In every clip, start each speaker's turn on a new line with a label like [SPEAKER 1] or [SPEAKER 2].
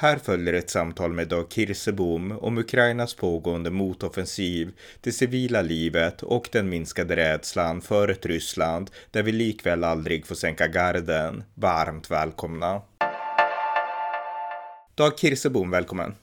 [SPEAKER 1] Här följer ett samtal med Dag Kirsebom om Ukrainas pågående motoffensiv, det civila livet och den minskade rädslan för ett Ryssland där vi likväl aldrig får sänka garden. Varmt välkomna! Dag Kirsebom, välkommen!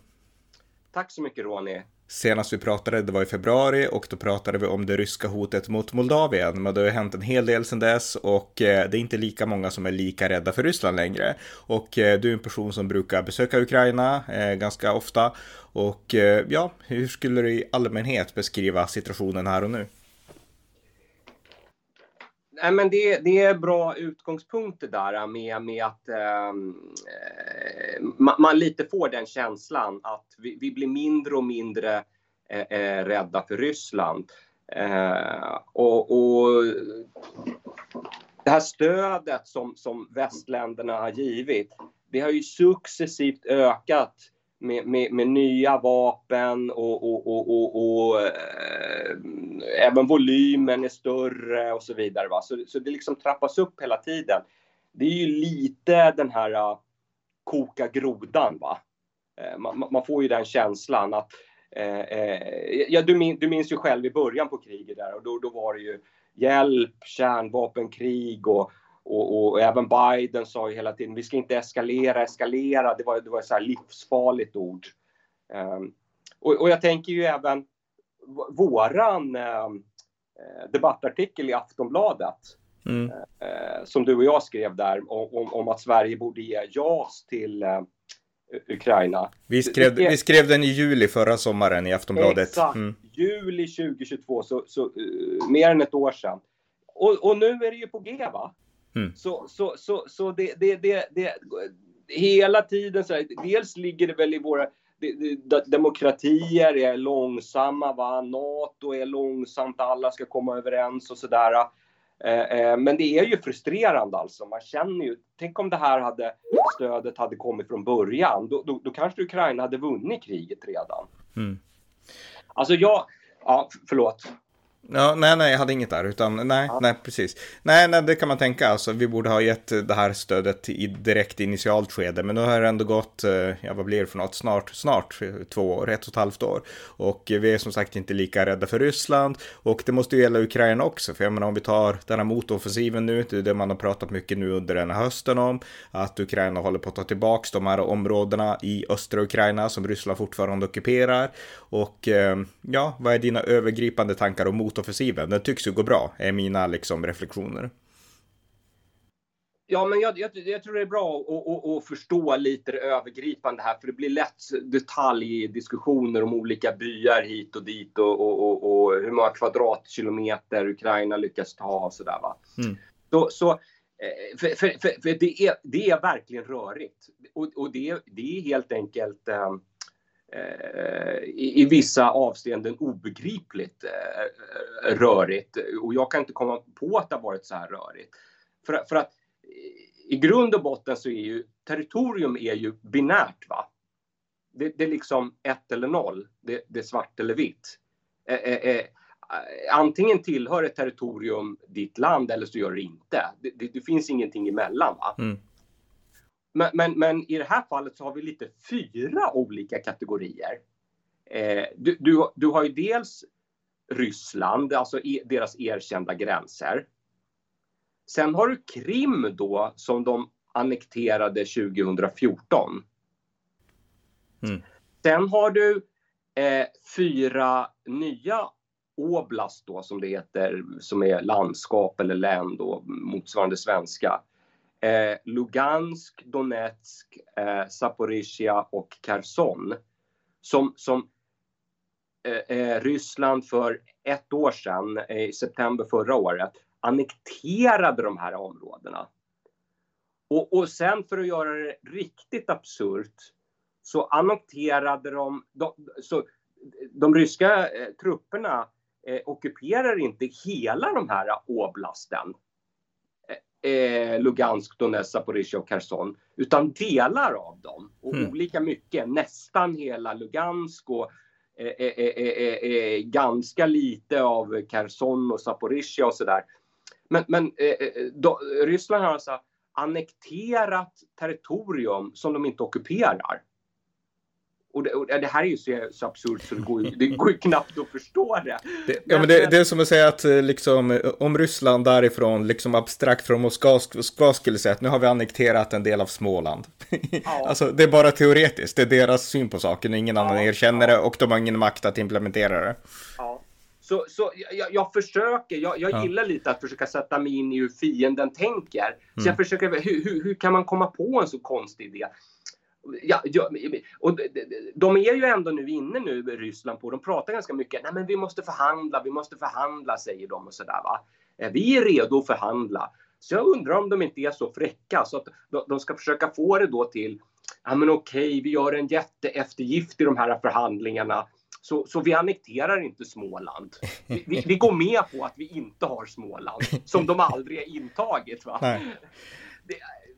[SPEAKER 2] Tack så mycket Ronny!
[SPEAKER 1] Senast vi pratade, det var i februari och då pratade vi om det ryska hotet mot Moldavien. Men det har hänt en hel del sedan dess och eh, det är inte lika många som är lika rädda för Ryssland längre. Och eh, du är en person som brukar besöka Ukraina eh, ganska ofta. Och ja, hur skulle du i allmänhet beskriva situationen här och nu?
[SPEAKER 2] Nej, men det, det är bra utgångspunkter där äh, med, med att ehm, eh, man, man, lite får den känslan att vi, vi blir mindre och mindre eh, eh rädda för Ryssland. Eh, och, och, det här stödet som, som västländerna har givit, det har ju successivt ökat med, med, med, nya vapen och, och, och, och, och äh, även volymen är större och så vidare. Va? Så, så det liksom trappas upp hela tiden. Det är ju lite den här uh, koka grodan. Va? Uh, man, man, får ju den känslan att uh, ja, du, min, du minns ju själv i början på kriget där och då, då var det ju hjälp, kärnvapenkrig och och, och, även Biden sa ju hela tiden, vi ska inte eskalera, eskalera. Det var, det var ett så livsfarligt ord. Um, och, och, jag tänker ju även våran um, debattartikel i Aftonbladet. Mm. Uh, som du och jag skrev där om, om, att Sverige borde ge JAS till uh, Ukraina.
[SPEAKER 1] Vi skrev, vi skrev den i juli förra sommaren i Aftonbladet.
[SPEAKER 2] Exakt, mm. juli 2022, så, så uh, mer än ett år sedan. Och, och, nu är det ju på G va? Mm. Så, så, så, så det, det, det, det, hela tiden så här, dels ligger det väl i våra demokratier är långsamma, va? NATO är långsamt, alla ska komma överens och sådär. Eh, eh, men det är ju frustrerande alltså. Man känner ju, tänk om det här hade, stödet hade kommit från början. Då, då, då kanske Ukraina hade vunnit kriget redan. Mm. Alltså jag, ja förlåt.
[SPEAKER 1] Ja, nej, nej, jag hade inget där, utan nej, ja. nej, precis. Nej, nej, det kan man tänka, alltså vi borde ha gett det här stödet i direkt initialt skede, men nu har det ändå gått, eh, ja, vad blir det för något, snart, snart två år, ett och ett halvt år. Och vi är som sagt inte lika rädda för Ryssland, och det måste ju gälla Ukraina också, för jag menar om vi tar den här motoffensiven nu, det är det man har pratat mycket nu under den här hösten om, att Ukraina håller på att ta tillbaks de här områdena i östra Ukraina som Ryssland fortfarande ockuperar. Och eh, ja, vad är dina övergripande tankar om mot motoffensiven. Den tycks ju gå bra, är mina liksom reflektioner.
[SPEAKER 2] Ja, men jag, jag, jag, tror det är bra att, att, att, förstå lite det övergripande här, för det blir lätt detaljdiskussioner om olika byar hit och dit och, och, och hur många kvadratkilometer Ukraina lyckas ta och sådär. Va? Mm. Så, så eh, för, för, för, för, det, är, det är verkligen rörigt och, och det, det är helt enkelt um, Eh, i, i vissa avseenden obegripligt eh, eh, rörigt. Och jag kan inte komma på att det har varit så här rörigt. För, för att i grund och botten så är ju territorium är ju binärt. va? Det, det är liksom ett eller noll. Det, det är svart eller vitt. Eh, eh, eh antingen tillhör ett territorium ditt land eller så gör det inte. Det, det, det finns ingenting emellan. Va? Mm. Men, men, men, i det här fallet så har vi lite fyra olika kategorier. Eh, du, du, du, har ju dels Ryssland, alltså e, deras erkända gränser. Sen har du Krim då som de annekterade 2014. Mm. Sen har du eh, fyra nya oblast då som det heter, som är landskap eller län då, motsvarande svenska eh, Lugansk, Donetsk, eh, Zaporizjzja och Kherson. Som, som eh, eh, Ryssland för ett år sedan, eh, i september förra året, annekterade de här områdena. Och, och sen för att göra det riktigt absurt så annekterade de, de, så, de ryska eh, trupperna eh, ockuperar inte hela de här oblasten eh, Lugansk, Donetsk, Zaporizjzja och Kherson, utan delar av dem. Och mm. olika mycket, nästan hela Lugansk och eh, eh, eh, ganska lite av Kherson och Zaporizjzja och sådär. Men, men då, Ryssland har alltså annekterat territorium som de inte ockuperar. Och det, och det, här är ju så, så absurt så det går, det går ju knappt att förstå det.
[SPEAKER 1] det ja, men det, det, är som att säga att eh, liksom, om Ryssland därifrån, liksom abstrakt från Moskva, Moskva skulle säga att nu har vi annekterat en del av Småland. Ja. alltså, det är bara teoretiskt, det är deras syn på saken, ingen annan ja, erkänner ja. det och de har ingen makt att implementera det.
[SPEAKER 2] Ja. Så, så jag, jag försöker, jag, jag gillar lite att försöka sätta mig in i hur fienden tänker. Så mm. jag försöker, hur, hur, hur kan man komma på en så konstig idé? Ja, ja, och de är ju ändå nu inne nu i Ryssland på, de pratar ganska mycket, nej men vi måste förhandla, vi måste förhandla säger de och sådär va. Vi är redo att förhandla. Så jag undrar om de inte är så fräcka så att de ska försöka få det då till, ja men okej, vi gör en jätteeftergift i de här förhandlingarna. Så, så vi annekterar inte Småland. Vi, vi, vi, går med på att vi inte har Småland, som de aldrig har intagit. Va? Det,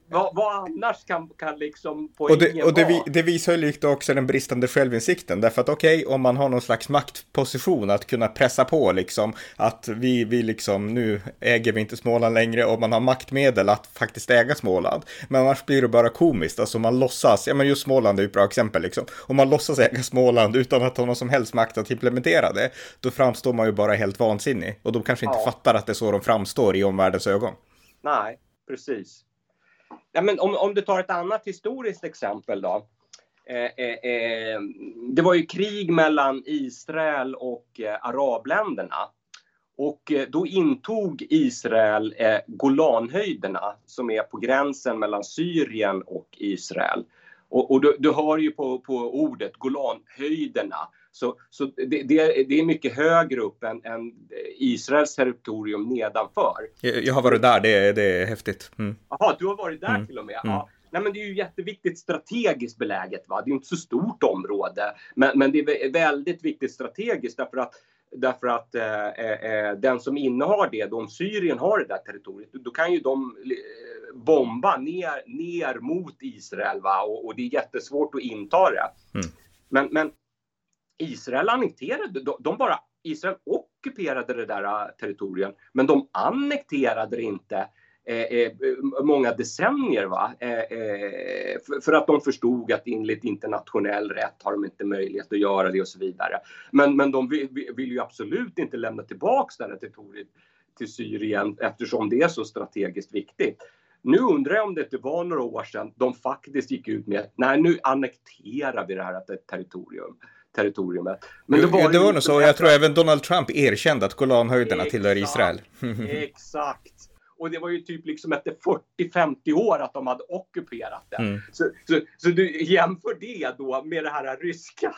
[SPEAKER 2] vad, vad, annars kan, kan liksom
[SPEAKER 1] poängen och det, och det, vara? det visar ju lite också den bristande självinsikten. Därför att okej, okay, om man har någon slags maktposition att kunna pressa på liksom att vi, vi liksom nu äger vi inte Småland längre och man har maktmedel att faktiskt äga Småland. Men annars blir det bara komiskt, alltså man låtsas, ja men just Småland är ju ett bra exempel liksom. Om man låtsas äga Småland utan att ha någon som helst makt att implementera det, då framstår man ju bara helt vansinnig. Och de kanske inte ja. fattar att det är så de framstår i omvärldens ögon.
[SPEAKER 2] Nej, precis. Ja, men om, om du tar ett annat historiskt exempel då. Eh, eh, eh, det var ju krig mellan Israel och eh, arabländerna. Och eh, då intog Israel eh, Golanhöjderna som är på gränsen mellan Syrien och Israel. Och, och du, du hör ju på, på ordet Golanhöjderna så, så det, det, det, är mycket högre upp än, än, Israels territorium nedanför.
[SPEAKER 1] Jag, har varit där, det är, det är häftigt.
[SPEAKER 2] Mm. Jaha, du har varit där mm. till och med? Mm. Ja. Nej, men det är ju jätteviktigt strategiskt beläget. Va? Det är inte så stort område, men, men det är väldigt viktigt strategiskt därför att Därför att eh, eh, den som innehar det, då om Syrien har det där territoriet, då kan ju de eh, bomba ner, ner mot Israel va? Och, och det är jättesvårt att inta det. Mm. Men, men Israel annekterade, de, de bara, Israel ockuperade det där äh, territoriet, men de annekterade det inte eh, eh många decennier. Va? Eh, eh för, för, att de förstod att enligt internationell rätt har de inte möjlighet att göra det och så vidare. Men, men de vill, vill ju absolut inte lämna tillbaks det här territoriet till Syrien eftersom det är så strategiskt viktigt. Nu undrar jag om det inte var några år sedan de faktiskt gick ut med nej nu annekterar vi det här territorium territoriumet.
[SPEAKER 1] Men det var, det var nog så. Jag tror även Donald Trump erkände att Golanhöjderna tillhör Israel.
[SPEAKER 2] exakt. Och det var ju typ liksom efter 40-50 år att de hade ockuperat det. Mm. Så, så, så, du jämför det då med den här ryska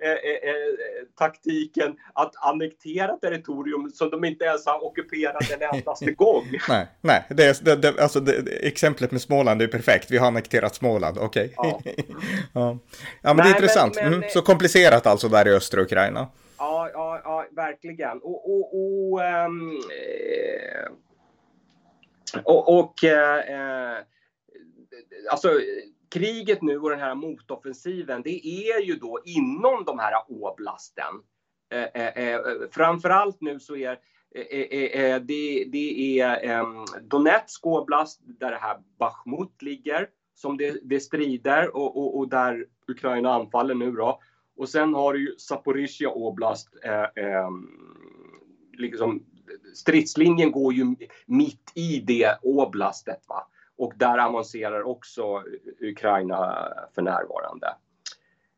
[SPEAKER 2] eh, eh, eh, taktiken att annektera territorium som de inte ens har ockuperat en endaste gång.
[SPEAKER 1] nej, nej det är, det, det, alltså det, exemplet med Småland är perfekt. Vi har annekterat Småland, okej. Okay. Ja. ja. ja. men nej, det är intressant. Men, men, mm. Så komplicerat alltså där i östra Ukraina.
[SPEAKER 2] Ja, ja, ja verkligen. Och, och, och um, Alltså, och, och eh, eh, alltså kriget nu och den här motoffensiven, det är ju då inom de här oblasten. Eh, eh, eh framförallt nu så är eh, det, det är ehm, Donetsk oblast där det här Bachmut ligger som det, det strider och, och, och, där Ukraina anfaller nu då. Och sen har du ju Zaporizjzja oblast, ehm, liksom stridslinjen går ju mitt i det oblastet. Va? Och där avancerar också Ukraina för närvarande.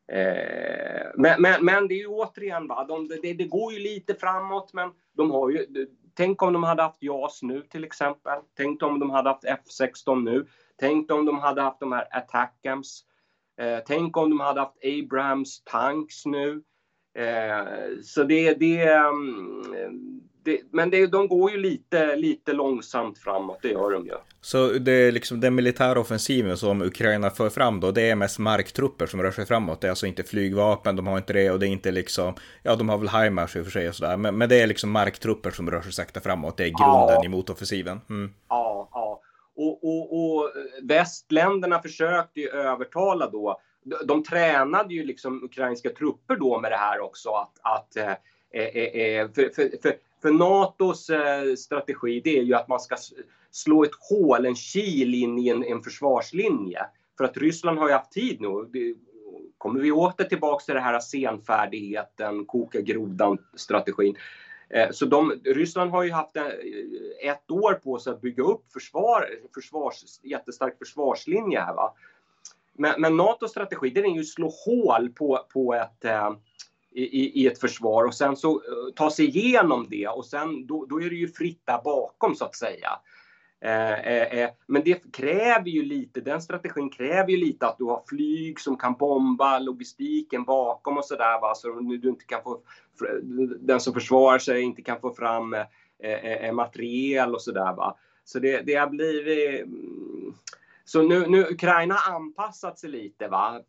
[SPEAKER 2] Eh, men, men, men, det är ju återigen, va? De, det, det, går ju lite framåt men de har ju, tänk om de hade haft JAS nu till exempel. Tänk om de hade haft F16 nu. Tänk om de hade haft de här Attackams. Eh, tänk om de hade haft Abrams tanks nu. Eh, så det, det, um, det, men det, de går ju lite, lite långsamt framåt, det gör de ju.
[SPEAKER 1] Så det är liksom den militära offensiven som Ukraina för fram då, det är mest marktrupper som rör sig framåt. Det är alltså inte flygvapen, de har inte det och det är inte liksom, ja de har väl HIMARS i och för sig och sådär, men, men det är liksom marktrupper som rör sig sakta framåt. Det är grunden ja. i motoffensiven. Mm.
[SPEAKER 2] Ja, ja. och, och, och västländerna försökte ju övertala då. De, de tränade ju liksom ukrainska trupper då med det här också att, att eh, eh, eh för, för, för, för NATOs eh, strategi det är ju att man ska slå ett hål, en kil in i en, en försvarslinje. För att Ryssland har ju haft tid nu. Det, kommer vi åter tillbaks till det här senfärdigheten, koka grodan-strategin. Eh, så de, Ryssland har ju haft eh, ett år på sig att bygga upp försvar, försvars, jättestark försvarslinje här. Va? Men, men NATOs strategi den är ju att slå hål på, på ett, eh, i, i, ett försvar och sen så eh, ta sig igenom det och sen då, då är det ju fritt där bakom så att säga. Eh, eh, eh, men det kräver ju lite, den strategin kräver ju lite att du har flyg som kan bomba logistiken bakom och sådär. Va? Så du inte kan få, den som försvarar sig inte kan få fram eh, materiel och sådär. Va? Så det, det har blivit... Mm. Så nu, nu Ukraina har anpassat sig lite va.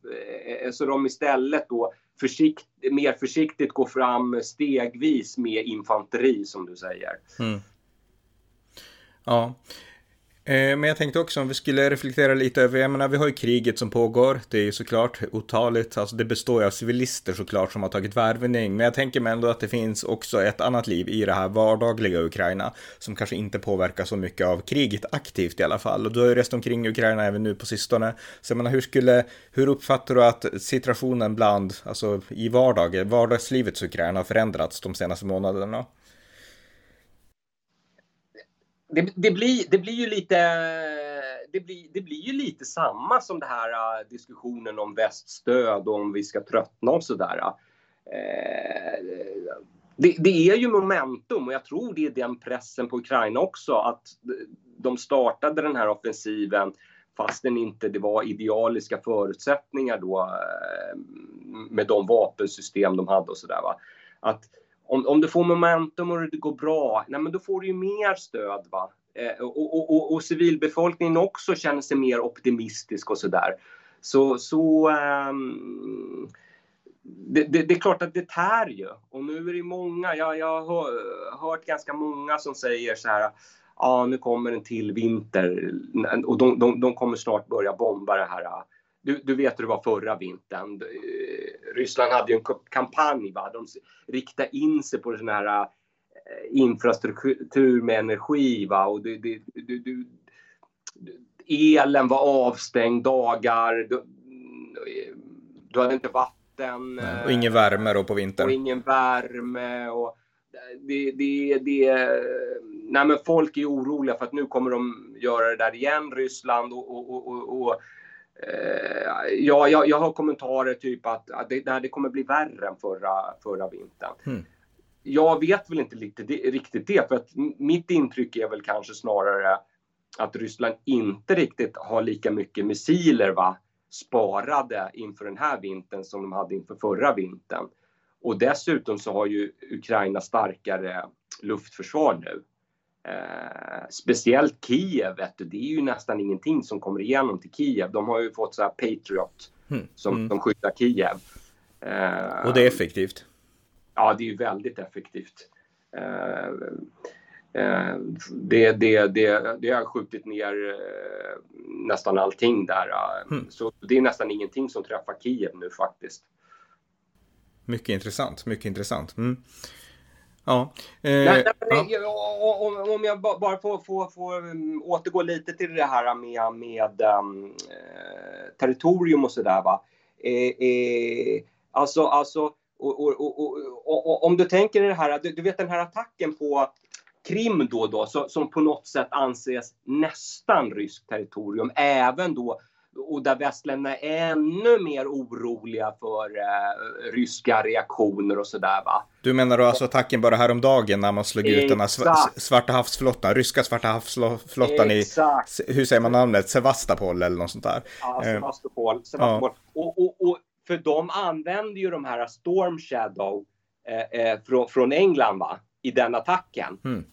[SPEAKER 2] Så de istället då försikt, mer försiktigt gå fram stegvis med infanteri som du säger. Mm.
[SPEAKER 1] Ja. Eh, men jag tänkte också om vi skulle reflektera lite över, jag menar vi har ju kriget som pågår, det är ju såklart otaligt, alltså det består ju av civilister såklart som har tagit värvning, men jag tänker mig ändå att det finns också ett annat liv i det här vardagliga Ukraina, som kanske inte påverkas så mycket av kriget aktivt i alla fall, och du har ju rest omkring Ukraina även nu på sistone, så jag menar hur skulle, hur uppfattar du att situationen bland, alltså i vardagen, vardagslivets Ukraina har förändrats de senaste månaderna?
[SPEAKER 2] Det, det, blir, det blir ju lite det blir, det blir ju lite samma som den här uh, diskussionen om väststöd och om vi ska tröttna och sådär. Uh, det, det, är ju momentum och jag tror det är den pressen på Ukraina också att de startade den här offensiven fastän inte det var idealiska förutsättningar då uh, med de vapensystem de hade och sådär. Att om, om du får momentum och det går bra, nej men då får du ju mer stöd. Va? Eh, och, och, och, och, civilbefolkningen också känner sig mer optimistisk och sådär. Så, så um, det, det, det, är klart att det tär ju. Och nu är det många, jag, jag har hört ganska många som säger så här ja ah, nu kommer en till vinter och de, de, de kommer snart börja bomba det här du, du vet hur det var förra vintern. Eh, Ryssland hade ju en kampanj. Va? De riktade in sig på sån här eh, infrastruktur med energi. Va? Och det, det, du, du, elen var avstängd dagar. Du, du hade inte vatten.
[SPEAKER 1] och ingen värme då på vintern.
[SPEAKER 2] Och ingen värme. Och det, det, det, nej men folk är oroliga för att nu kommer de göra det där igen, Ryssland. och, och, och, och Eh, ja, jag, jag har kommentarer typ att, att det, det kommer bli värre än förra, förra vintern. Mm. Jag vet väl inte riktigt det, riktigt det, för att mitt intryck är väl kanske snarare att Ryssland inte riktigt har lika mycket missiler va, sparade inför den här vintern som de hade inför förra vintern. Och dessutom så har ju Ukraina starkare luftförsvar nu. Eh, speciellt Kiev, vet du, det är ju nästan ingenting som kommer igenom till Kiev. De har ju fått så här Patriot mm. som mm. de skyddar Kiev.
[SPEAKER 1] Eh, och det är effektivt?
[SPEAKER 2] Ja, det är ju väldigt effektivt. Eh, eh det, det, det, det har skjutit ner eh, nästan allting där. Mm. Så det är nästan ingenting som träffar Kiev nu faktiskt.
[SPEAKER 1] Mycket intressant, mycket intressant. Mm. Ja.
[SPEAKER 2] Eh, nej, nej, ja. Om, om jag bara får, får, får um, återgå lite till det här med, med um, territorium och sådär. Eh, eh, alltså, alltså och, och, och, om du tänker det här, du, du, vet den här attacken på Krim då, då så, som på något sätt anses nästan ryskt territorium, även då och där västländerna är ännu mer oroliga för eh, ryska reaktioner och sådär va.
[SPEAKER 1] Du menar då alltså attacken bara häromdagen när man slog ut den här svarta havsflottan, ryska svarta havsflottan Exakt. i, hur säger man namnet, Sevastopol eller något sånt där?
[SPEAKER 2] Ja, eh, Sevastopol. Sevastopol. Ja. Och, och, och, för de använder ju de här Storm Shadow eh, eh, från, från England va, i den attacken. Mm.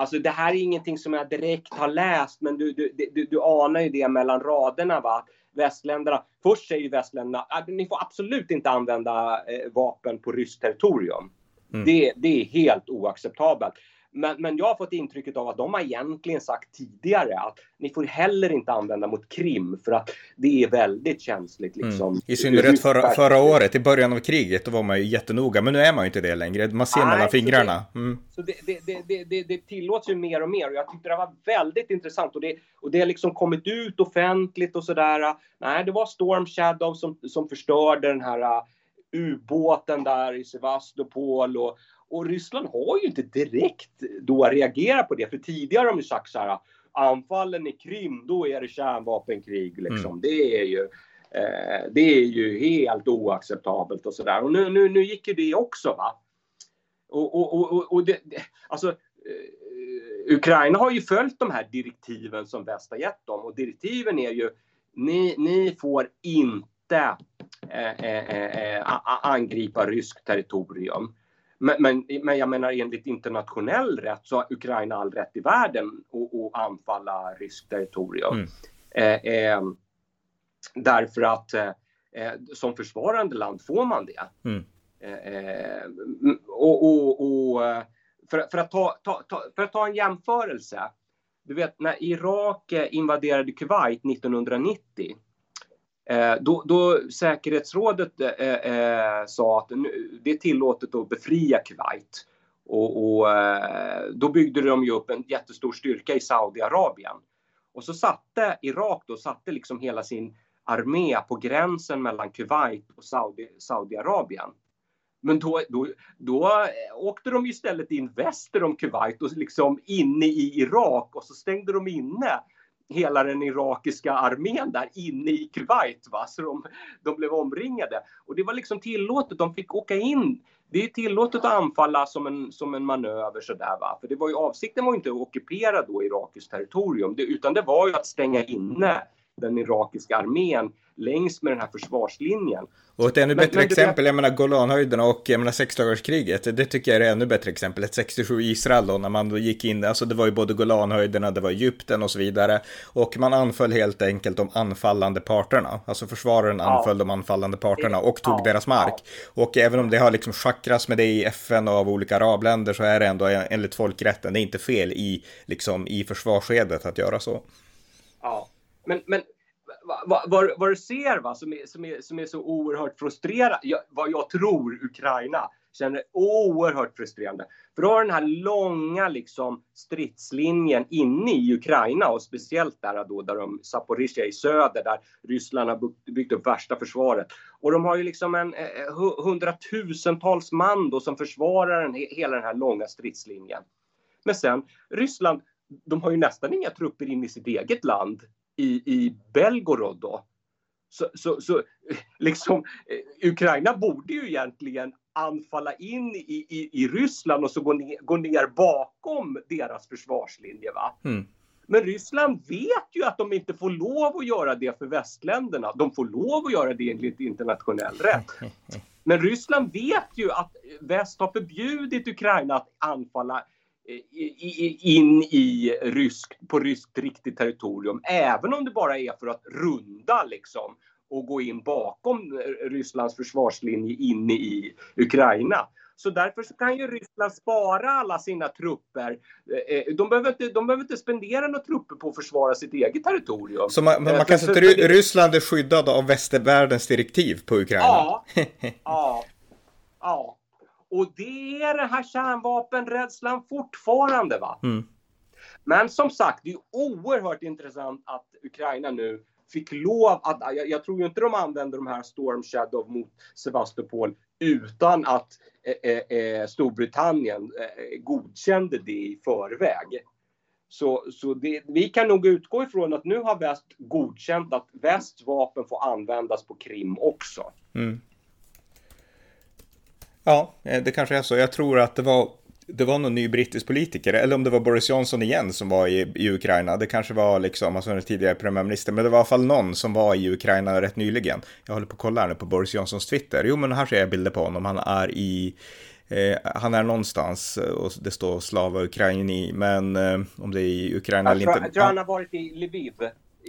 [SPEAKER 2] Alltså det här är ingenting som jag direkt har läst, men du, du, du, du anar ju det mellan raderna. Va? Västländerna, först säger ju västländerna att ni får absolut inte använda eh, vapen på ryskt territorium. Mm. Det, det är helt oacceptabelt. Men, men jag har fått intrycket av att de har egentligen sagt tidigare att ni får heller inte använda mot Krim för att det är väldigt känsligt. Mm. Liksom. Mm.
[SPEAKER 1] I synnerhet förra, förra året, i början av kriget, då var man ju jättenoga. Men nu är man ju inte det längre. Man ser Nej, mellan fingrarna.
[SPEAKER 2] Mm. Så, det, så det, det, det, det, tillåts ju mer och mer och jag tyckte det var väldigt intressant och det, och det har liksom kommit ut offentligt och sådär. Nej, det var Storm Shadow som, som förstörde den här uh, ubåten där i Sevastopol och, och Ryssland har ju inte direkt då reagerat på det, för tidigare har de ju sagt så här anfallen i Krim, då är det kärnvapenkrig liksom. Mm. Det är ju eh, det är ju helt oacceptabelt och sådär. Och nu, nu, nu gick ju det också va. Och, och, och, och det, alltså eh, Ukraina har ju följt de här direktiven som väst har gett dem och direktiven är ju ni, ni får inte eh, eh, eh, eh angripa ryskt territorium. Men, men, men, jag menar enligt internationell rätt så har Ukraina all rätt i världen att, anfalla ryskt territorium. Mm. Eh, eh, därför att eh, eh, som försvarande land får man det. Mm. Eh, eh, och, och, och för, för, att ta, ta, ta, för att ta en jämförelse. Du vet när Irak invaderade Kuwait 1990 Eh, Eh, då, då säkerhetsrådet eh, eh, sa att nu, det är tillåtet att befria Kuwait. Och, och eh, då byggde de ju upp en jättestor styrka i Saudiarabien. Och så satte Irak då, satte liksom hela sin armé på gränsen mellan Kuwait och Saudi, Saudiarabien. Men då, då, då eh, åkte de istället in väster om Kuwait och liksom inne i Irak och så stängde de inne hela den irakiska armén där inne i Kuwait. Va? Så de, de blev omringade. Och det var liksom tillåtet, de fick åka in. Det är tillåtet att anfalla som en, som en manöver sådär va. För det var ju, avsikten var ju inte att ockupera då irakiskt territorium, det, utan det var ju att stänga inne den irakiska armén längs med den här försvarslinjen.
[SPEAKER 1] Och ett ännu bättre men, exempel, jag menar Golanhöjderna och jag menar sexdagarskriget, det tycker jag är ännu bättre exempel. Ett 67 Israel då, när man då gick in, alltså det var ju både Golanhöjderna, det var Egypten och så vidare. Och man anföll helt enkelt de anfallande parterna, alltså försvararen ja. anföll de anfallande parterna och tog ja. deras mark. Ja. Och även om det har liksom chakras med det i FN och av olika arabländer så är det ändå enligt folkrätten, det är inte fel i, liksom, i försvarsskedet att göra så.
[SPEAKER 2] Ja, men, men vad, vad, du ser va, som, är, som, är, som är så oerhört frustrerande, vad jag tror Ukraina känner oerhört frustrerande. För då har den här långa liksom, stridslinjen inne i Ukraina och speciellt där, då, där de, Zaporizjzja i söder där Ryssland har byggt upp värsta försvaret. Och de har ju liksom en eh, eh hundratusentals man då som försvarar den, hela den här långa stridslinjen. Men sen Ryssland, de har ju nästan inga trupper in i sitt eget land i, i Belgorod då. Så, så, så liksom, eh, Ukraina borde ju egentligen anfalla in i, i, i Ryssland och så gå ner, gå ner bakom deras försvarslinje. Va? Mm. Men Ryssland vet ju att de inte får lov att göra det för västländerna. De får lov att göra det enligt internationell rätt. Men Ryssland vet ju att väst har förbjudit Ukraina att anfalla in i rysk, på ryskt riktigt territorium, även om det bara är för att runda liksom och gå in bakom Rysslands försvarslinje inne i Ukraina. Så därför så kan ju Ryssland spara alla sina trupper. Eh, eh, de behöver inte, de behöver inte spendera några trupper på att försvara sitt eget territorium.
[SPEAKER 1] Så man, man eh, kan säga att Ryssland är skyddad av västervärldens direktiv på Ukraina?
[SPEAKER 2] Ja, ja, ja. Och det är den här kärnvapenrädslan fortfarande. va. Mm. Men som sagt, det är oerhört intressant att Ukraina nu fick lov att, jag, jag, tror ju inte de använder de här Storm Shadow mot Sevastopol utan att eh, eh, eh Storbritannien eh, godkände det i förväg. Så, så det, vi kan nog utgå ifrån att nu har väst godkänt att västs vapen får användas på Krim också. Mm.
[SPEAKER 1] Ja, eh, det kanske är så. Jag tror att det var, det var någon ny brittisk politiker, eller om det var Boris Johnson igen som var i, i Ukraina. Det kanske var liksom, alltså den tidigare premiärminister, men det var i alla fall någon som var i Ukraina rätt nyligen. Jag håller på att kolla här nu på Boris Johnsons Twitter. Jo, men här ser jag bilder på honom. Han är i Eh, han är någonstans och det står Slava Ukraini, men eh, om det är i Ukraina
[SPEAKER 2] eller inte. Jag tror han har varit i Lviv.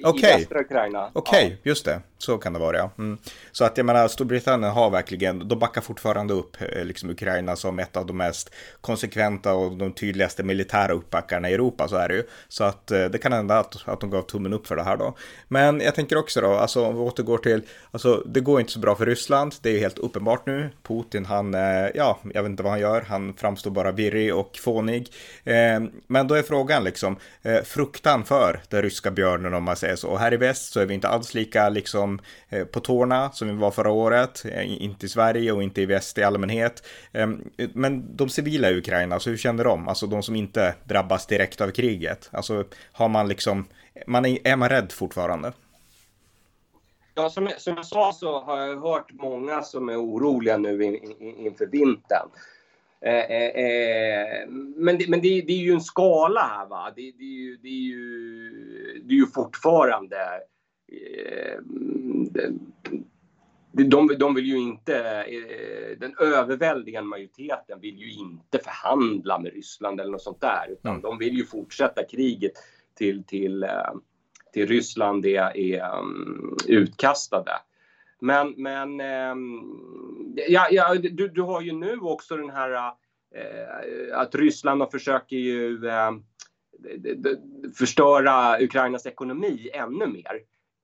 [SPEAKER 1] Okay.
[SPEAKER 2] i västra Ukraina.
[SPEAKER 1] Okej, okay, ja. just det. Så kan det vara ja. Mm. Så att jag menar, Storbritannien har verkligen, de backar fortfarande upp eh, liksom Ukraina som ett av de mest konsekventa och de tydligaste militära uppbackarna i Europa, så är det ju. Så att eh, det kan hända att, att de gav tummen upp för det här då. Men jag tänker också då, alltså om vi återgår till, alltså det går inte så bra för Ryssland, det är ju helt uppenbart nu. Putin, han, eh, ja, jag vet inte vad han gör, han framstår bara virrig och fånig. Men då är frågan liksom, fruktan för den ryska björnen om man säger så. Och här i väst så är vi inte alls lika liksom eh, på tårna som vi var förra året, eh, inte i Sverige och inte i väst i allmänhet. Ehm, men de civila i Ukraina, alltså hur känner de? Alltså de som inte drabbas direkt av kriget. Alltså har man liksom, man är, är man rädd fortfarande?
[SPEAKER 2] Ja, som, som jag sa så har jag hört många som är oroliga nu in, in, inför vintern. Eh, eh, eh, men det, men det, det, är ju en skala här va. Det, det, är, ju, det, är, ju, det är ju fortfarande de, de vill ju inte, den överväldigande majoriteten vill ju inte förhandla med Ryssland eller något sånt där. Utan mm. de vill ju fortsätta kriget till, till, till Ryssland är, är um, utkastade. Men, men ja, ja, du, du har ju nu också den här eh, att Ryssland försöker ju eh, förstöra Ukrainas ekonomi ännu mer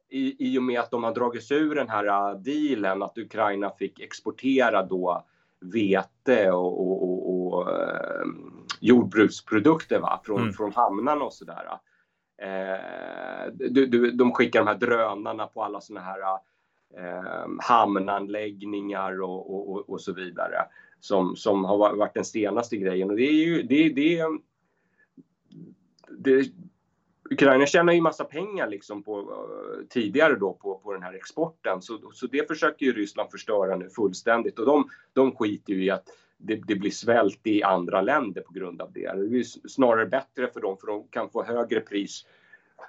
[SPEAKER 2] i, i och med att de har dragit sig ur den här äh, dealen att Ukraina fick exportera då vete och, och, och, och eh, jordbruksprodukter va? Från, mm. från hamnarna och sådär. Eh, du, du, de skickar de här drönarna på alla sådana här eh, hamnanläggningar och, och, och, så vidare. Som, som har varit den senaste grejen. Och det är ju det, det, det, Ukraina tjänar ju massa pengar liksom på, eh, tidigare då på, på den här exporten så, så det försöker ju Ryssland förstöra nu fullständigt och de, de skiter ju i att det, det, blir svält i andra länder på grund av det. Det är snarare bättre för dem för de kan få högre pris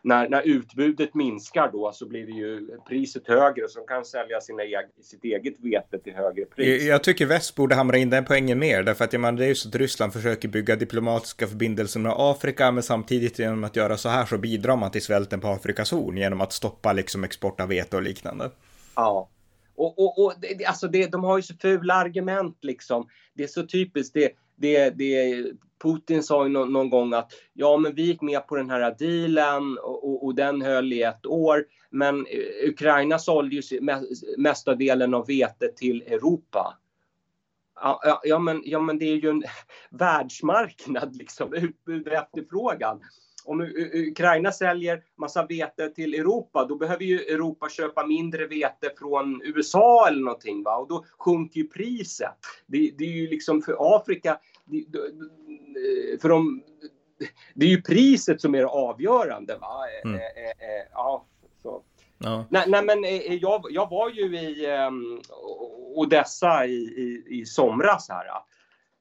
[SPEAKER 2] när, när utbudet minskar då så blir det ju priset högre så de kan sälja sina eg sitt eget vete till högre pris.
[SPEAKER 1] Jag tycker väst borde hamra in den poängen mer därför att jag menar, det är ju så att Ryssland försöker bygga diplomatiska förbindelser med Afrika men samtidigt genom att göra så här så bidrar man till svälten på Afrikas horn genom att stoppa liksom export av vete och liknande.
[SPEAKER 2] Ja. Och, och, och alltså det, de har ju så fula argument liksom. Det är så typiskt. Det, det, det, Putin sa ju någon, någon, gång att ja, men vi gick med på den här dealen och, och, och den höll i ett år. Men Ukraina sålde ju mesta delen av vetet till Europa. Ja, ja, men, ja, men det är ju en världsmarknad, liksom, utbud och efterfrågan. Om Ukraina säljer massa vete till Europa, då behöver ju Europa köpa mindre vete från USA eller någonting. Va? Och då sjunker ju priset. Det, det är ju liksom för Afrika, för de, det är ju priset som är det avgörande. Va? Mm. Eh, eh, eh, ja, så. Ja. Nej, nej, men jag, jag var ju i um, Odessa i, i, i somras här.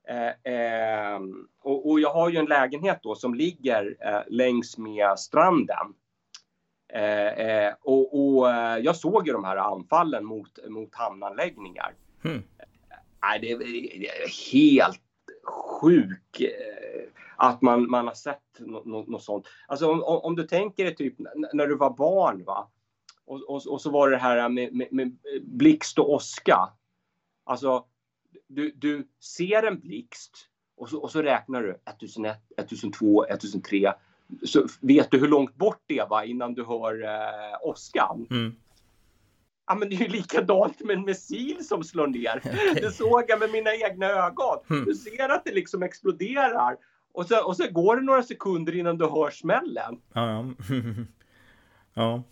[SPEAKER 2] Eh, eh, och, och, jag har ju en lägenhet då som ligger eh, längs med stranden. och, och jag såg ju de här anfallen mot, mot hamnanläggningar. Mm. Nej, det, det är helt sjuk eh, att man, man har sett något, något sånt. Alltså om, om, du tänker dig typ när du var barn va? Och, och, och så var det här med, med, med blixt och åska. Alltså du, du ser en blixt och så, och så räknar du 1001, 1002, 1003. Så vet du hur långt bort det var innan du hör eh, åskan. Mm. Ja, men det är ju likadant med en missil som slår ner. Okay. Det såg jag med mina egna ögon. Mm. Du ser att det liksom exploderar och så, och så går det några sekunder innan du hör smällen.
[SPEAKER 1] Ja, ja. ja.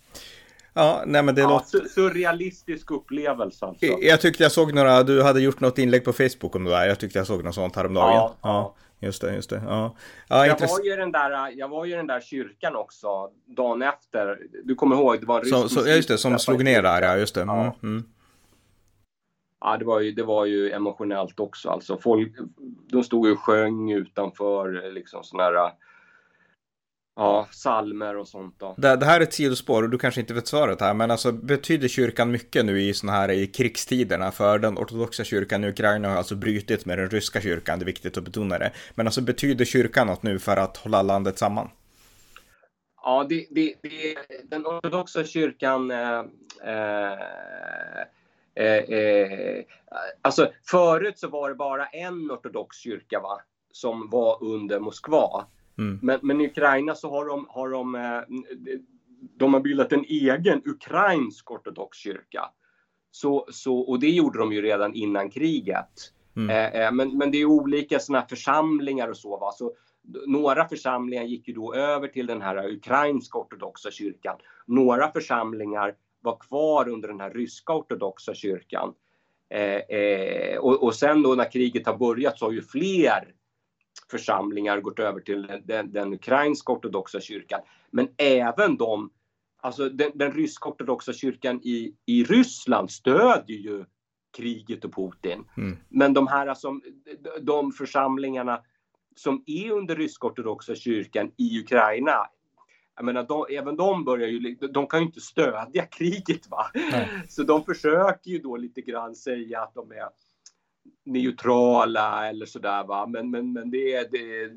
[SPEAKER 1] Ja, nej men det ja, låter...
[SPEAKER 2] Surrealistisk upplevelse alltså.
[SPEAKER 1] Jag tyckte jag såg några, du hade gjort något inlägg på Facebook om det där. Jag tyckte jag såg något sånt häromdagen. Ja, ja. Just det, just det. Ja.
[SPEAKER 2] Ja, jag, var ju den där, jag var ju i den där kyrkan också dagen efter. Du kommer ihåg, det var en
[SPEAKER 1] så, så, Just det, som slog ner där, ja just det. Mm, ja. Mm.
[SPEAKER 2] Ja, det var, ju, det var ju emotionellt också. Alltså folk, de stod och sjöng utanför liksom sådana här Ja, salmer och sånt då.
[SPEAKER 1] Det, det, här är ett sidospår och du kanske inte vet svaret här, men alltså betyder kyrkan mycket nu i såna här i krigstiderna? För den ortodoxa kyrkan i Ukraina har alltså brutit med den ryska kyrkan, det är viktigt att betona det. Men alltså betyder kyrkan något nu för att hålla landet samman?
[SPEAKER 2] Ja, det, det, det, den ortodoxa kyrkan eh, eh, eh, alltså förut så var det bara en ortodox kyrka va, som var under Moskva. Mm. Men, men, i Ukraina så har de, har de, eh, de har bildat en egen ukrainsk ortodox kyrka. Så, så, och det gjorde de ju redan innan kriget. Mm. Eh, eh men, men det är olika såna församlingar och så. Va? så några församlingar gick ju då över till den här ukrainska ortodoxa kyrkan. Några församlingar var kvar under den här ryska ortodoxa kyrkan. Eh, eh, och, och, sen då när kriget har börjat så har ju fler församlingar gått över till den, den, ukrainska ortodoxa kyrkan. Men även de, alltså den, den ryska ortodoxa kyrkan i, i Ryssland stödjer ju kriget och Putin. Mm. Men de här alltså, de församlingarna som är under rysk-ortodoxa kyrkan i Ukraina jag menar, de, även de börjar ju, de kan ju inte stödja kriget va. Nej. Så de försöker ju då lite grann säga att de är neutrala eller sådär va. Men, men, men det, det,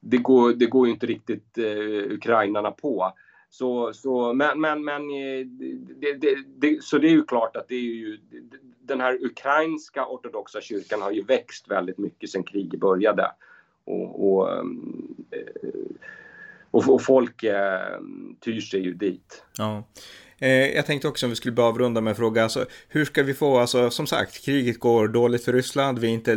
[SPEAKER 2] det, går, det går ju inte riktigt eh, ukrainarna på. Så, så, men, men, men eh, det, det, det, så det är ju klart att det är ju, den här ukrainska ortodoxa kyrkan har ju växt väldigt mycket sedan kriget började. Och, och, eh, och, och folk eh, tyr sig ju dit.
[SPEAKER 1] Ja. Eh, jag tänkte också om vi skulle börja avrunda med en fråga, alltså, hur ska vi få, alltså som sagt, kriget går dåligt för Ryssland, vi är inte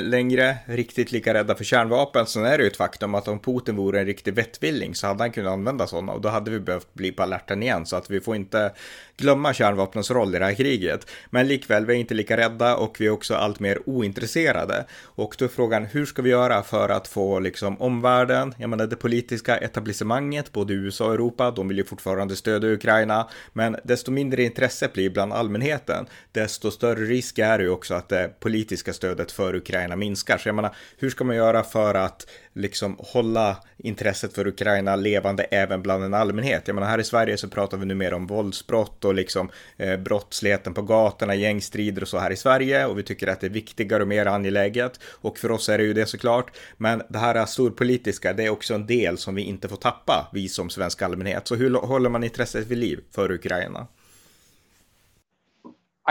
[SPEAKER 1] längre riktigt lika rädda för kärnvapen, sen är det ju ett faktum att om Putin vore en riktig vettvilling så hade han kunnat använda sådana. Och då hade vi behövt bli på alerten igen, så att vi får inte glömma kärnvapnens roll i det här kriget. Men likväl, vi är inte lika rädda och vi är också allt mer ointresserade. Och då är frågan, hur ska vi göra för att få liksom omvärlden, jag menar det politiska etablissemanget, både USA och Europa, de vill ju fortfarande stödja Ukraina, men desto mindre intresse blir bland allmänheten, desto större risk är det ju också att det politiska stödet för Ukraina minskar. Så jag menar, hur ska man göra för att liksom hålla intresset för Ukraina levande även bland en allmänhet? Jag menar, här i Sverige så pratar vi nu mer om våldsbrott och liksom eh, brottsligheten på gatorna, gängstrider och så här i Sverige och vi tycker att det är viktigare och mer angeläget och för oss är det ju det såklart. Men det här storpolitiska, det är också en del som vi inte får tappa, vi som svensk allmänhet. Så hur håller man intresset vid liv för Ukraina?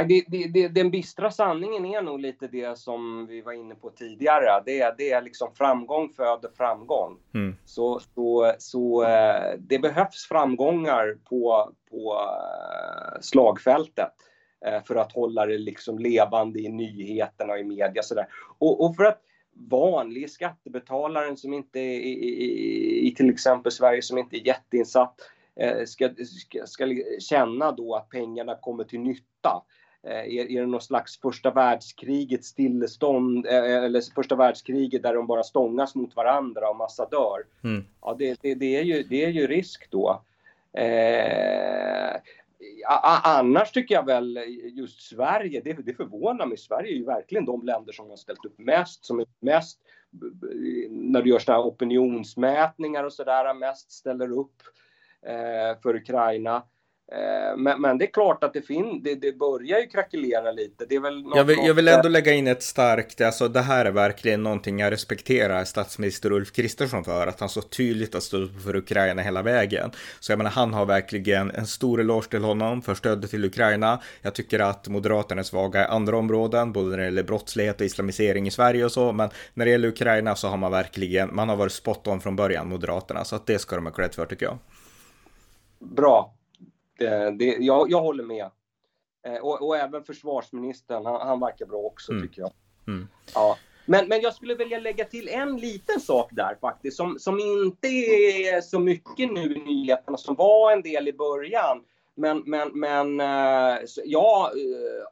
[SPEAKER 2] Det, det, det, den bistra sanningen är nog lite det som vi var inne på tidigare. Det, det är liksom framgång föder framgång. Mm. Så, så, så eh, det behövs framgångar på, på eh, slagfältet eh, för att hålla det liksom levande i nyheterna och i media. Sådär. Och, och för att vanlig skattebetalaren som inte är i, i, i till exempel Sverige som inte är jätteinsatt ska, ska, ska känna då att pengarna kommer till nytta. Eh, är, är det någon slags första världskrigets stillestånd eh, eller första världskriget där de bara stångas mot varandra och massa dör? Mm. Ja, det, det, det, är ju, det är ju risk då. Eh, annars tycker jag väl just Sverige, det, det förvånar mig. Sverige är ju verkligen de länder som har ställt upp mest, som är mest när du gör sådana här opinionsmätningar och sådär, mest ställer upp eh, för Ukraina. Eh, men, men, det är klart att det, fin det, det börjar ju krackelera lite. Det är väl
[SPEAKER 1] jag, vill, jag vill ändå lägga in ett starkt, alltså det här är verkligen någonting jag respekterar statsminister Ulf Kristersson för, att han så tydligt har stått upp för Ukraina hela vägen. Så jag menar, han har verkligen en stor eloge till honom för stödet till Ukraina. Jag tycker att Moderaterna är svaga i andra områden, både när det gäller brottslighet och islamisering i Sverige och så, men när det gäller Ukraina så har man verkligen, man har varit spot on från början, Moderaterna, så att det ska de ha cred för tycker jag.
[SPEAKER 2] Bra, det, jag, jag håller med. Eh, och, och, även försvarsministern, han, han verkar bra också mm. tycker jag. Mm. Ja. Men, men jag skulle vilja lägga till en liten sak där faktiskt, som, som inte är så mycket nu i nyheterna, som var en del i början. Men, men, men eh, jag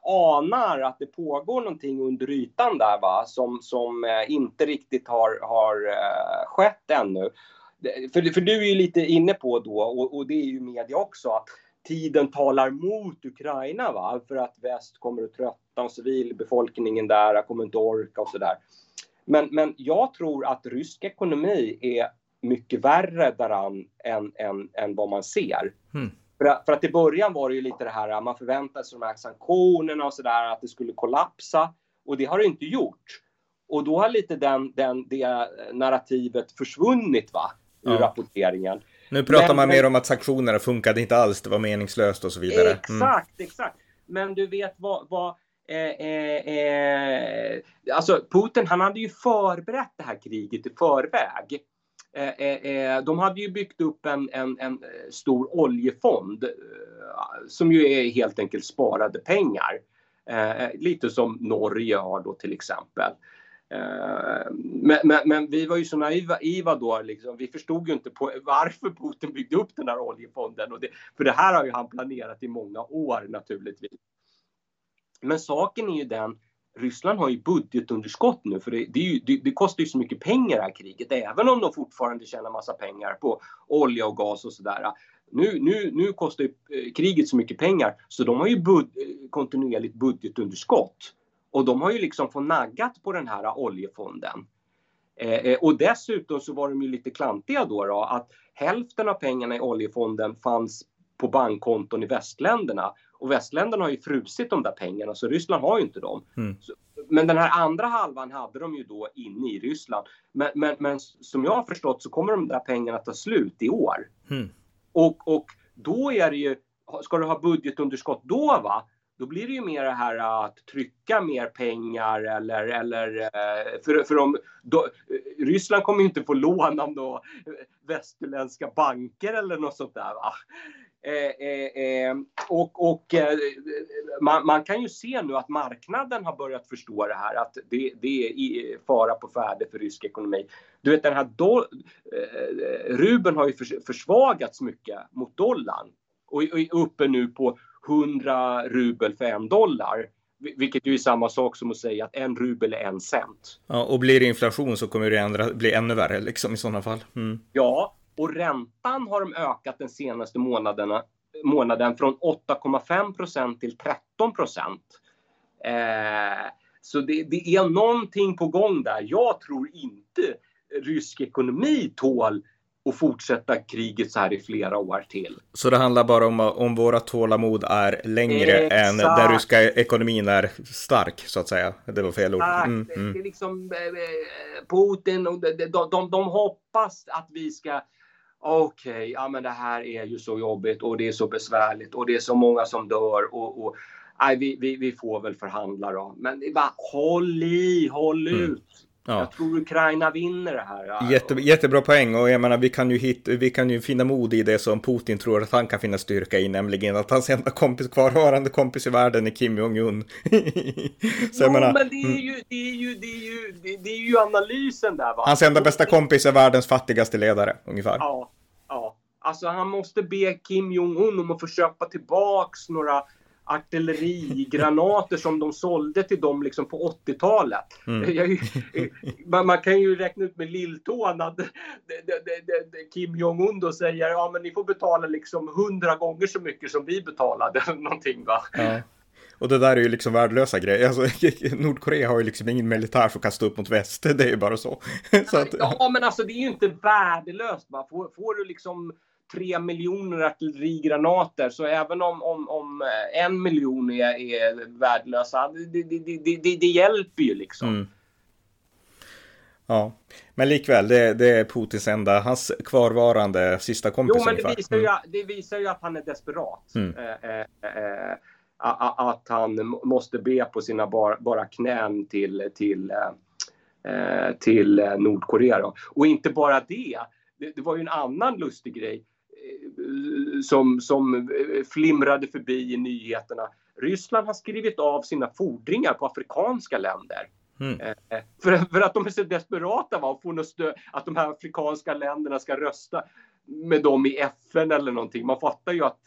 [SPEAKER 2] anar att det pågår någonting under ytan där va, som, som inte riktigt har, har skett ännu. För, för du är ju lite inne på då, och, och det är ju media också, att tiden talar mot Ukraina va? för att väst kommer att trötta och civilbefolkningen där kommer inte orka och sådär. Men, men jag tror att rysk ekonomi är mycket värre däran än, än, än vad man ser. Mm. För, att, för att i början var det ju lite det här, man förväntade sig de här sanktionerna och sådär, att det skulle kollapsa. Och det har det inte gjort. Och då har lite den, den, det narrativet försvunnit va, ur ja. rapporteringen.
[SPEAKER 1] Nu pratar men, man mer om att sanktionerna funkade inte alls, det var meningslöst och så vidare. Mm.
[SPEAKER 2] Exakt, exakt. Men du vet vad, vad Eh, eh, eh, alltså Putin han hade ju förberett det här kriget i förväg. Eh, eh, eh, de hade ju byggt upp en, en, en stor oljefond som ju är helt enkelt sparade pengar. lite som Norge har då till exempel. Eh, men, men, men, vi var ju så naiva då, liksom. vi förstod ju inte på varför Putin byggde upp den här oljefonden. Och det, för det här har ju han planerat i många år naturligtvis. Men saken är ju den, Ryssland har ju budgetunderskott nu för det, det, ju, det, det, kostar ju så mycket pengar det här kriget, även om de fortfarande tjänar massa pengar på olja och gas och sådär. Nu, nu, nu kostar ju eh, kriget så mycket pengar så de har ju bud, eh, kontinuerligt budgetunderskott. Och de har ju liksom fått naggat på den här oljefonden. Eh, och dessutom så var de ju lite klantiga då, då att hälften av pengarna i oljefonden fanns på bankkonton i västländerna och västländerna har ju frusit de där pengarna så Ryssland har ju inte dem. Mm. men den här andra halvan hade de ju då inne i Ryssland. Men, men, men som jag har förstått så kommer de där pengarna ta slut i år. Mm. Och, och då är det ju, ska du ha budgetunderskott då va? Då blir det ju mer det här att trycka mer pengar eller, eller eh, för, för om, då, eh, Ryssland kommer ju inte få lån av då västerländska banker eller något sånt där. Va? Eh, eh, eh, och, och eh, man, man, kan ju se nu att marknaden har börjat förstå det här att det, det är fara på färde för rysk ekonomi. Du vet den här do, rubeln har ju försvagats mycket mot dollarn och är uppe nu på 100 rubel för en dollar. Vilket ju är samma sak som att säga att en rubel är en cent.
[SPEAKER 1] Ja, och blir det inflation så kommer det ändra, bli ännu värre liksom i sådana fall. Mm.
[SPEAKER 2] Ja, och räntan har de ökat den senaste månaderna, månaden från 8,5 procent till 13 procent. Eh, så det, det, är någonting på gång där. Jag tror inte rysk ekonomi tål att fortsätta kriget så här i flera år till.
[SPEAKER 1] Så det handlar bara om om våra tålamod är längre Exakt. än den ryska ekonomin är stark, så att säga. Det var fel ord.
[SPEAKER 2] Mm, mm. Det är liksom eh, Putin och de, de, de, de hoppas att vi ska okej, okay, ja men det här är ju så jobbigt och det är så besvärligt och det är så många som dör och, och nej, vi, vi, vi får väl förhandla då. Men det är bara håll i, håll mm. Ja. Jag tror Ukraina vinner det här.
[SPEAKER 1] Jätte, jättebra poäng och jag menar vi kan, ju hitta, vi kan ju finna mod i det som Putin tror att han kan finna styrka i, nämligen att hans enda kompis, kvarvarande kompis i världen är Kim Jong-Un.
[SPEAKER 2] Så jo, menar, men det är, mm. ju, det, är ju, det, är ju, det, det är ju analysen där va.
[SPEAKER 1] Hans enda bästa kompis är världens fattigaste ledare, ungefär.
[SPEAKER 2] Ja, ja. Alltså han måste be Kim Jong-Un om att få köpa tillbaks några artillerigranater som de sålde till dem liksom på 80-talet. Mm. man, man, kan ju räkna ut med lilltån att Kim Jong-Un då säger ja men ni får betala liksom hundra gånger så mycket som vi betalade. Någonting va. Ja.
[SPEAKER 1] Och det där är ju liksom värdelösa grejer. Alltså, Nordkorea har ju liksom ingen militär som kastar upp mot väst. Det är ju bara så. så
[SPEAKER 2] att... Ja men alltså det är ju inte värdelöst. Va? Får, får du liksom tre miljoner artillerigranater. Så även om, om, om eh, en miljon är, är värdelösa, det, det, det, det, hjälper ju liksom. Mm.
[SPEAKER 1] Ja, men likväl, det, det, är Putins enda, hans kvarvarande sista kompis
[SPEAKER 2] Jo, men det visar, mm. ju, det visar ju att han är desperat. Mm. Eh, eh, eh, att han måste be på sina bara, bara knän till, till, eh, till Nordkorea. Då. Och inte bara det, det, det var ju en annan lustig grej som, som flimrade förbi i nyheterna. Ryssland har skrivit av sina fordringar på afrikanska länder. Mm. Eh, för, för, att de är så desperata va, att få något stöd, att de här afrikanska länderna ska rösta med dem i FN eller någonting. Man fattar ju att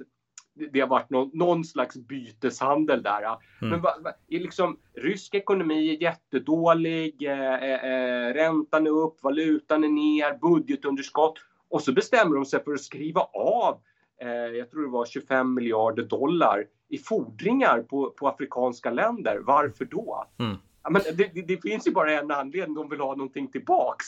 [SPEAKER 2] det har varit någon, någon slags byteshandel där. Mm. Men va, va, liksom, rysk ekonomi är jättedålig, eh, eh, eh, räntan är upp, valutan är ner, budgetunderskott. Och så bestämmer de sig för att skriva av, eh, jag tror det var 25 miljarder dollar i fordringar på, på afrikanska länder. Varför då? Mm. Ja, men det, det, det, finns ju bara en anledning, de vill ha någonting tillbaks.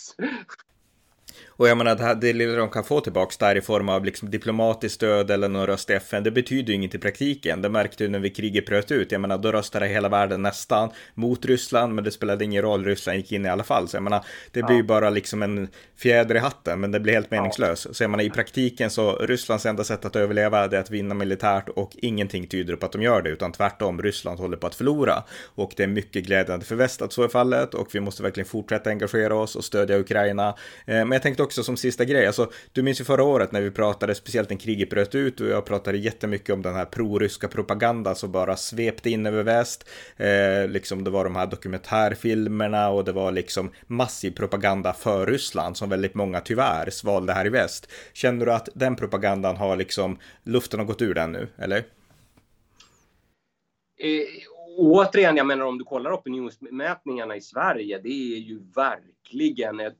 [SPEAKER 1] Och jag menar, det, här, det lilla de kan få tillbaks där i form av liksom diplomatiskt stöd eller någon röst i FN, det betyder ju inget i praktiken. Det märkte du när vi kriget bröt ut. Jag menar, då röstade hela världen nästan mot Ryssland, men det spelade ingen roll. Ryssland gick in i alla fall. Så jag menar, det blir ju bara liksom en fjäder i hatten, men det blir helt meningslöst. Ja. Så jag menar, i praktiken så Rysslands enda sätt att överleva är att vinna militärt och ingenting tyder på att de gör det, utan tvärtom, Ryssland håller på att förlora. Och det är mycket glädjande för väst att så är fallet och vi måste verkligen fortsätta engagera oss och stödja Ukraina. Eh, men tänkte också som sista grej, alltså du minns ju förra året när vi pratade, speciellt när kriget bröt ut och jag pratade jättemycket om den här proryska propaganda som bara svepte in över väst. Eh, liksom det var de här dokumentärfilmerna och det var liksom massiv propaganda för Ryssland som väldigt många tyvärr svalde här i väst. Känner du att den propagandan har liksom, luften har gått ur den nu, eller?
[SPEAKER 2] Eh, återigen, jag menar om du kollar opinionsmätningarna i Sverige, det är ju verkligen ett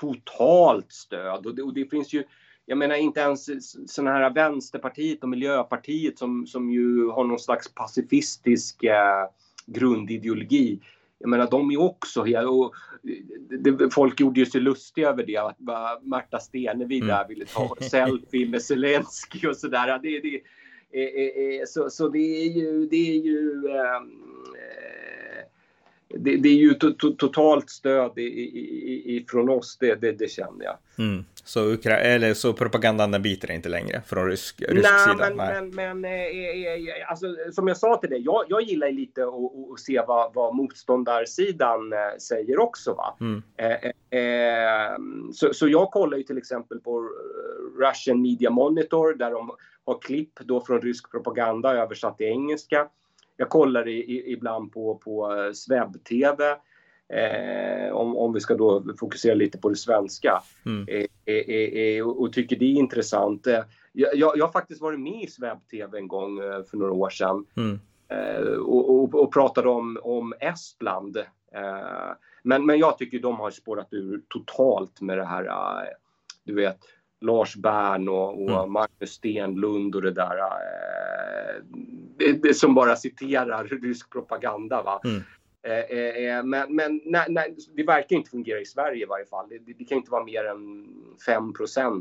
[SPEAKER 2] totalt stöd. Och det, och det finns ju, jag menar inte ens sådana här Vänsterpartiet och Miljöpartiet som, som ju har någon slags pacifistisk eh, grundideologi. Jag menar de är också, och det, folk gjorde ju sig lustiga över det, att Märta Stenevi mm. där ville ta selfie med Zelensky och sådär. Det, det, eh, eh, så, så det är ju, det är ju ehm, det, det, är ju to, to, totalt stöd ifrån oss, det, det, det känner jag.
[SPEAKER 1] Mm. Så, Ukra eller, så propagandan den biter inte längre från rysk, rysk Nej, sida?
[SPEAKER 2] Men, Nej, men, men eh, eh, eh, alltså, som jag sa till dig, jag, jag gillar lite att se vad, vad motståndarsidan eh, säger också. Va? Mm. Eh, eh, så, så jag kollar ju till exempel på Russian Media Monitor där de har klipp då från rysk propaganda översatt till engelska jag kollar i, i, ibland på, på eh, Sveb-TV. Eh, om, om vi ska då fokusera lite på det svenska. Mm. Eh, eh, eh och, och, tycker det är intressant. Jag, jag, jag, har faktiskt varit med i Sveb-TV en gång för några år sedan. Mm. Och, och, och, pratade om, om Estland. men, men jag tycker de har spårat ur totalt med det här, du vet, Lars Bern och, och mm. Magnus Stenlund och det där. Eh, det, det, som bara citerar rysk propaganda. Va? Mm. Eh, eh, eh men men nej, nej, det verkar inte fungera i Sverige i varje fall. Det, det kan inte vara mer än 5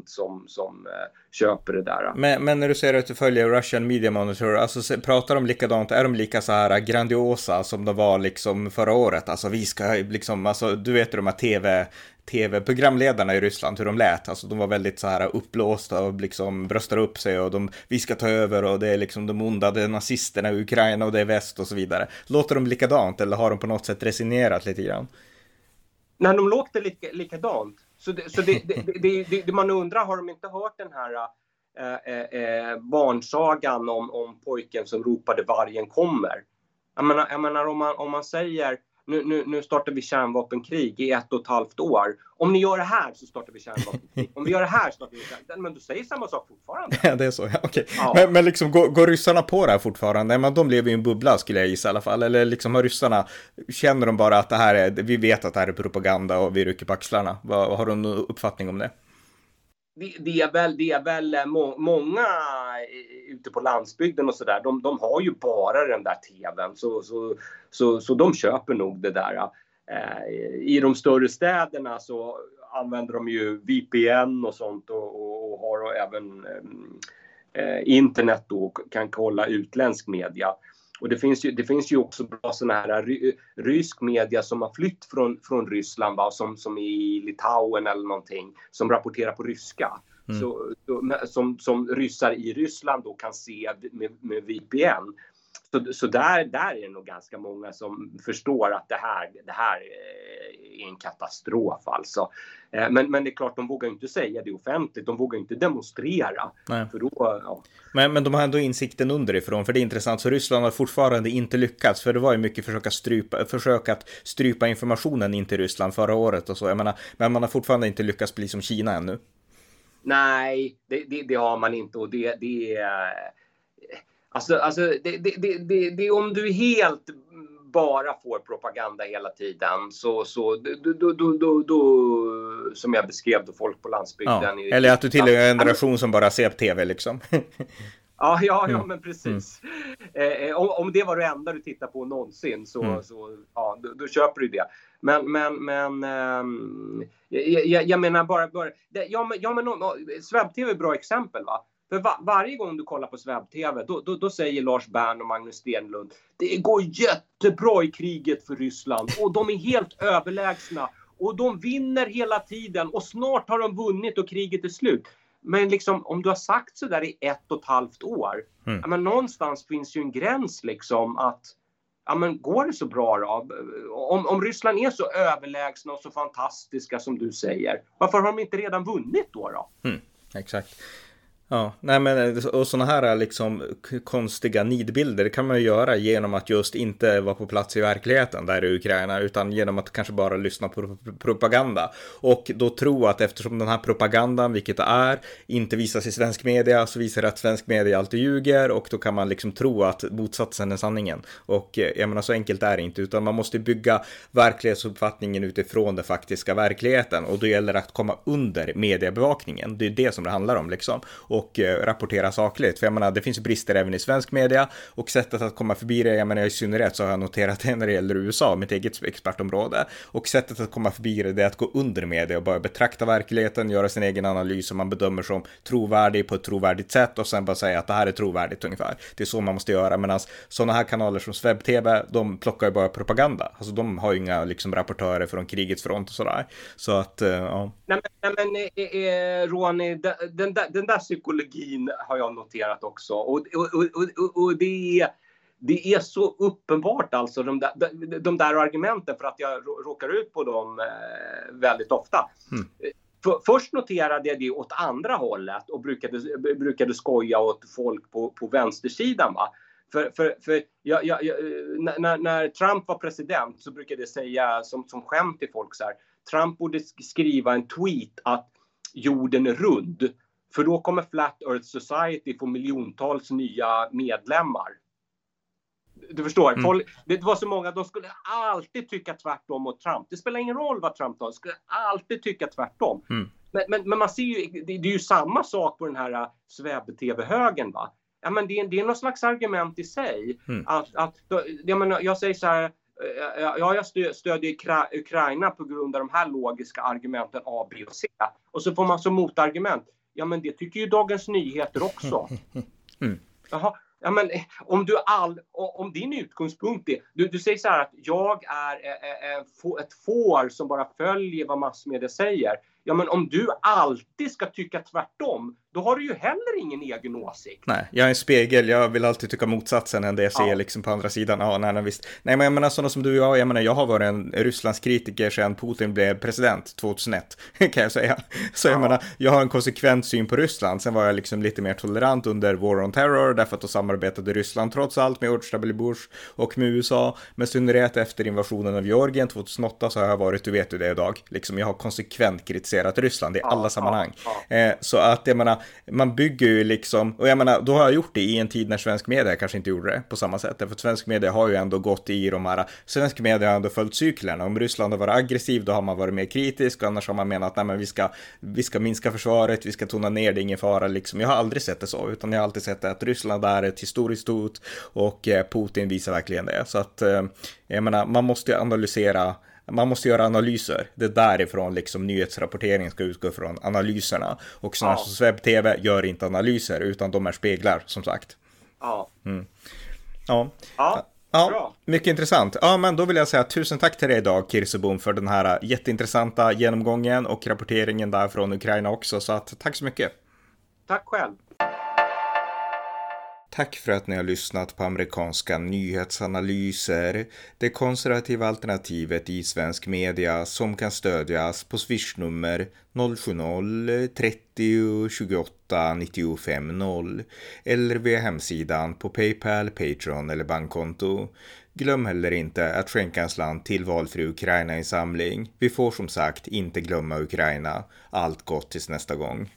[SPEAKER 2] som, som eh, köper det där.
[SPEAKER 1] Men, men, när du säger att du följer Russian Media Monitor, alltså, pratar de likadant? Är de lika så här grandiosa som de var liksom förra året? Alltså vi ska liksom, alltså du vet de här tv tv-programledarna i Ryssland, hur de lät. Alltså de var väldigt så här uppblåsta och liksom bröstar upp sig och de, vi ska ta över och det är liksom de onda, det är nazisterna i Ukraina och det är väst och så vidare. Låter de likadant eller har de på något sätt resignerat lite grann?
[SPEAKER 2] Nej, de låter lika, likadant. Så, det, så det, det, det, man undrar, har de inte hört den här äh, äh, barnsagan om, om pojken som ropade vargen kommer? Jag menar, jag menar om, man, om man säger nu, nu, nu startar vi kärnvapenkrig i ett och ett halvt år. Om ni gör det här så startar vi kärnvapenkrig. Om vi gör det här så startar vi kärnvapenkrig. Men du säger samma sak fortfarande.
[SPEAKER 1] Ja, det är så. Ja, okay. Ja. Men, men liksom, går, går ryssarna på det här fortfarande? Men de lever i en bubbla skulle jag gissa i alla fall. Eller liksom har ryssarna, känner de bara att det här är, vi vet att det här är propaganda och vi rycker på axlarna? Vad, har du någon uppfattning om det?
[SPEAKER 2] Det, det, är väl, det är väl må, många eh, ute på landsbygden och sådär, de, de har ju bara den där tvn så, så, så, så de köper nog det där. Eh, I de större städerna så använder de ju VPN och sånt och, och, och har även eh, eh, internet då och kan kolla utländsk media. Och det finns ju, det finns ju också bra sådana här ry, rysk media som har flytt från, från Ryssland, va, som, som i Litauen eller någonting, som rapporterar på ryska. Mm. Så, som, som ryssar i Ryssland då kan se med, med VPN. Så, så där, där är det nog ganska många som förstår att det här, det här är en katastrof alltså. Eh, men, men det är klart, de vågar inte säga det offentligt. De vågar inte demonstrera. Nej. För då, ja.
[SPEAKER 1] men, men de har ändå insikten underifrån, för det är intressant. Så Ryssland har fortfarande inte lyckats, för det var ju mycket försök att strypa, försök att strypa informationen in till Ryssland förra året och så. Jag menar, men man har fortfarande inte lyckats bli som Kina ännu.
[SPEAKER 2] Nej, det, det, det har man inte och det, det är Alltså, alltså det, det, det, det, om du helt bara får propaganda hela tiden så, så då, då, då, som jag beskrev då folk på landsbygden.
[SPEAKER 1] Ja. Eller att du tillhör en generation som bara ser på tv liksom.
[SPEAKER 2] Ja, ja, ja, mm. men precis. Mm. Eh, om, om det var det enda du tittar på någonsin så, mm. så ja, då, då, köper du det. Men, men, men um, jag, jag, menar bara, bara ja, men, ja, men Sveb-TV är ett bra exempel. va? För va, varje gång du kollar på Sveb-TV, då, då, då, säger Lars Bern och Magnus Stenlund, det går jättebra i kriget för Ryssland och de är helt överlägsna och de vinner hela tiden och snart har de vunnit och kriget är slut. Men liksom om du har sagt så där i ett och ett halvt år, mm. men någonstans finns ju en gräns liksom att ja, men går det så bra då? Om, om Ryssland är så överlägsna och så fantastiska som du säger, varför har de inte redan vunnit då? då?
[SPEAKER 1] Mm, exakt. Ja, nej men eh, och sådana här eh, liksom konstiga nidbilder kan man ju göra genom att just inte vara på plats i verkligheten där i Ukraina utan genom att kanske bara lyssna på propaganda. Och då tro att eftersom den här propagandan, vilket det är, inte visas i svensk media så visar det att svensk media alltid ljuger och då kan man liksom tro att motsatsen är sanningen. Och eh, jag menar så enkelt är det inte utan man måste bygga verklighetsuppfattningen utifrån den faktiska verkligheten. Och då gäller det att komma under mediebevakningen. Det är det som det handlar om liksom och eh, rapportera sakligt. För jag menar, det finns brister även i svensk media och sättet att komma förbi det, jag menar i synnerhet så har jag noterat det när det gäller USA, mitt eget expertområde. Och sättet att komma förbi det, det är att gå under media och bara betrakta verkligheten, göra sin egen analys som man bedömer som trovärdig på ett trovärdigt sätt och sen bara säga att det här är trovärdigt ungefär. Det är så man måste göra, medan sådana här kanaler som Sveb TV, de plockar ju bara propaganda. Alltså de har ju inga liksom rapportörer från krigets front och sådär. Så att, eh, ja.
[SPEAKER 2] Nej men, nej, men eh, eh Ronny, den, den, där, den där psykologin har jag noterat också. Och, och, och, och det, är, det är så uppenbart alltså, de där, de där argumenten, för att jag råkar ut på dem eh, väldigt ofta. Mm. För, först noterade jag det åt andra hållet och brukade, brukade skoja åt folk på, på vänstersidan. Va? För, för, för jag, jag, jag, när, när, Trump var president så brukade jag säga som, som skämt till folk så här. Trump borde skriva en tweet att jorden är rund. För då kommer Flat Earth Society få miljontals nya medlemmar. Du förstår, mm. folk, det var så många, de skulle alltid tycka tvärtom mot Trump. Det spelar ingen roll vad Trump sa, de skulle alltid tycka tvärtom. Mm. Men, men, men, man ser ju, det, det, är ju samma sak på den här äh, Sveb-TV-högen. Va? Ja, men det, det är någon slags argument i sig. Mm. Att, att, jag, menar, jag säger så här, äh, ja, jag stödjer Ukraina på grund av de här logiska argumenten A, B och C. Och så får man som motargument, ja men det tycker ju Dagens Nyheter också. Mm. Jaha, ja, men eh, om, du all, om din utgångspunkt är, du, du säger så här att jag är, är, är ett får som bara följer vad massmedia säger. Ja, men om du alltid ska tycka tvärtom, då har du ju heller ingen egen åsikt.
[SPEAKER 1] Nej, jag är en spegel. Jag vill alltid tycka motsatsen än det jag ser ja. liksom på andra sidan. Ja, nej, nej, visst. Nej, men jag menar sådana som du och jag, jag menar, jag har varit en Rysslands kritiker sedan Putin blev president 2001, kan jag säga. Så jag menar, jag har en konsekvent syn på Ryssland. Sen var jag liksom lite mer tolerant under War on Terror, därför att då samarbetade Ryssland trots allt med George W. Bush och med USA. Men synnerhet efter invasionen av Georgien 2008 så har jag varit, du vet ju det idag, liksom jag har konsekvent kritiserat Ryssland i alla ja, sammanhang. Ja, eh, så att jag menar, man bygger ju liksom, och jag menar, då har jag gjort det i en tid när svensk media kanske inte gjorde det på samma sätt. Därför att svensk media har ju ändå gått i de här, svensk media har ändå följt cyklerna. Om Ryssland har varit aggressiv, då har man varit mer kritisk, och annars har man menat, nej men vi ska, vi ska minska försvaret, vi ska tona ner det, ingen fara liksom. Jag har aldrig sett det så, utan jag har alltid sett det att Ryssland är ett historiskt hot och eh, Putin visar verkligen det. Så att, eh, jag menar, man måste ju analysera man måste göra analyser. Det är därifrån liksom nyhetsrapporteringen ska utgå från analyserna. Och sådana ja. som Sveb TV gör inte analyser utan de är speglar som sagt.
[SPEAKER 2] Ja. Mm.
[SPEAKER 1] Ja. ja. Ja, Bra. mycket intressant. Ja, men då vill jag säga tusen tack till dig idag, Kirsebom, för den här jätteintressanta genomgången och rapporteringen där från Ukraina också. Så att, tack så mycket.
[SPEAKER 2] Tack själv.
[SPEAKER 1] Tack för att ni har lyssnat på amerikanska nyhetsanalyser, det konservativa alternativet i svensk media som kan stödjas på swishnummer 070-30 28 95 0 eller via hemsidan på Paypal, Patreon eller bankkonto. Glöm heller inte att skänka en slant till valfri Ukraina-insamling. Vi får som sagt inte glömma Ukraina. Allt gott tills nästa gång.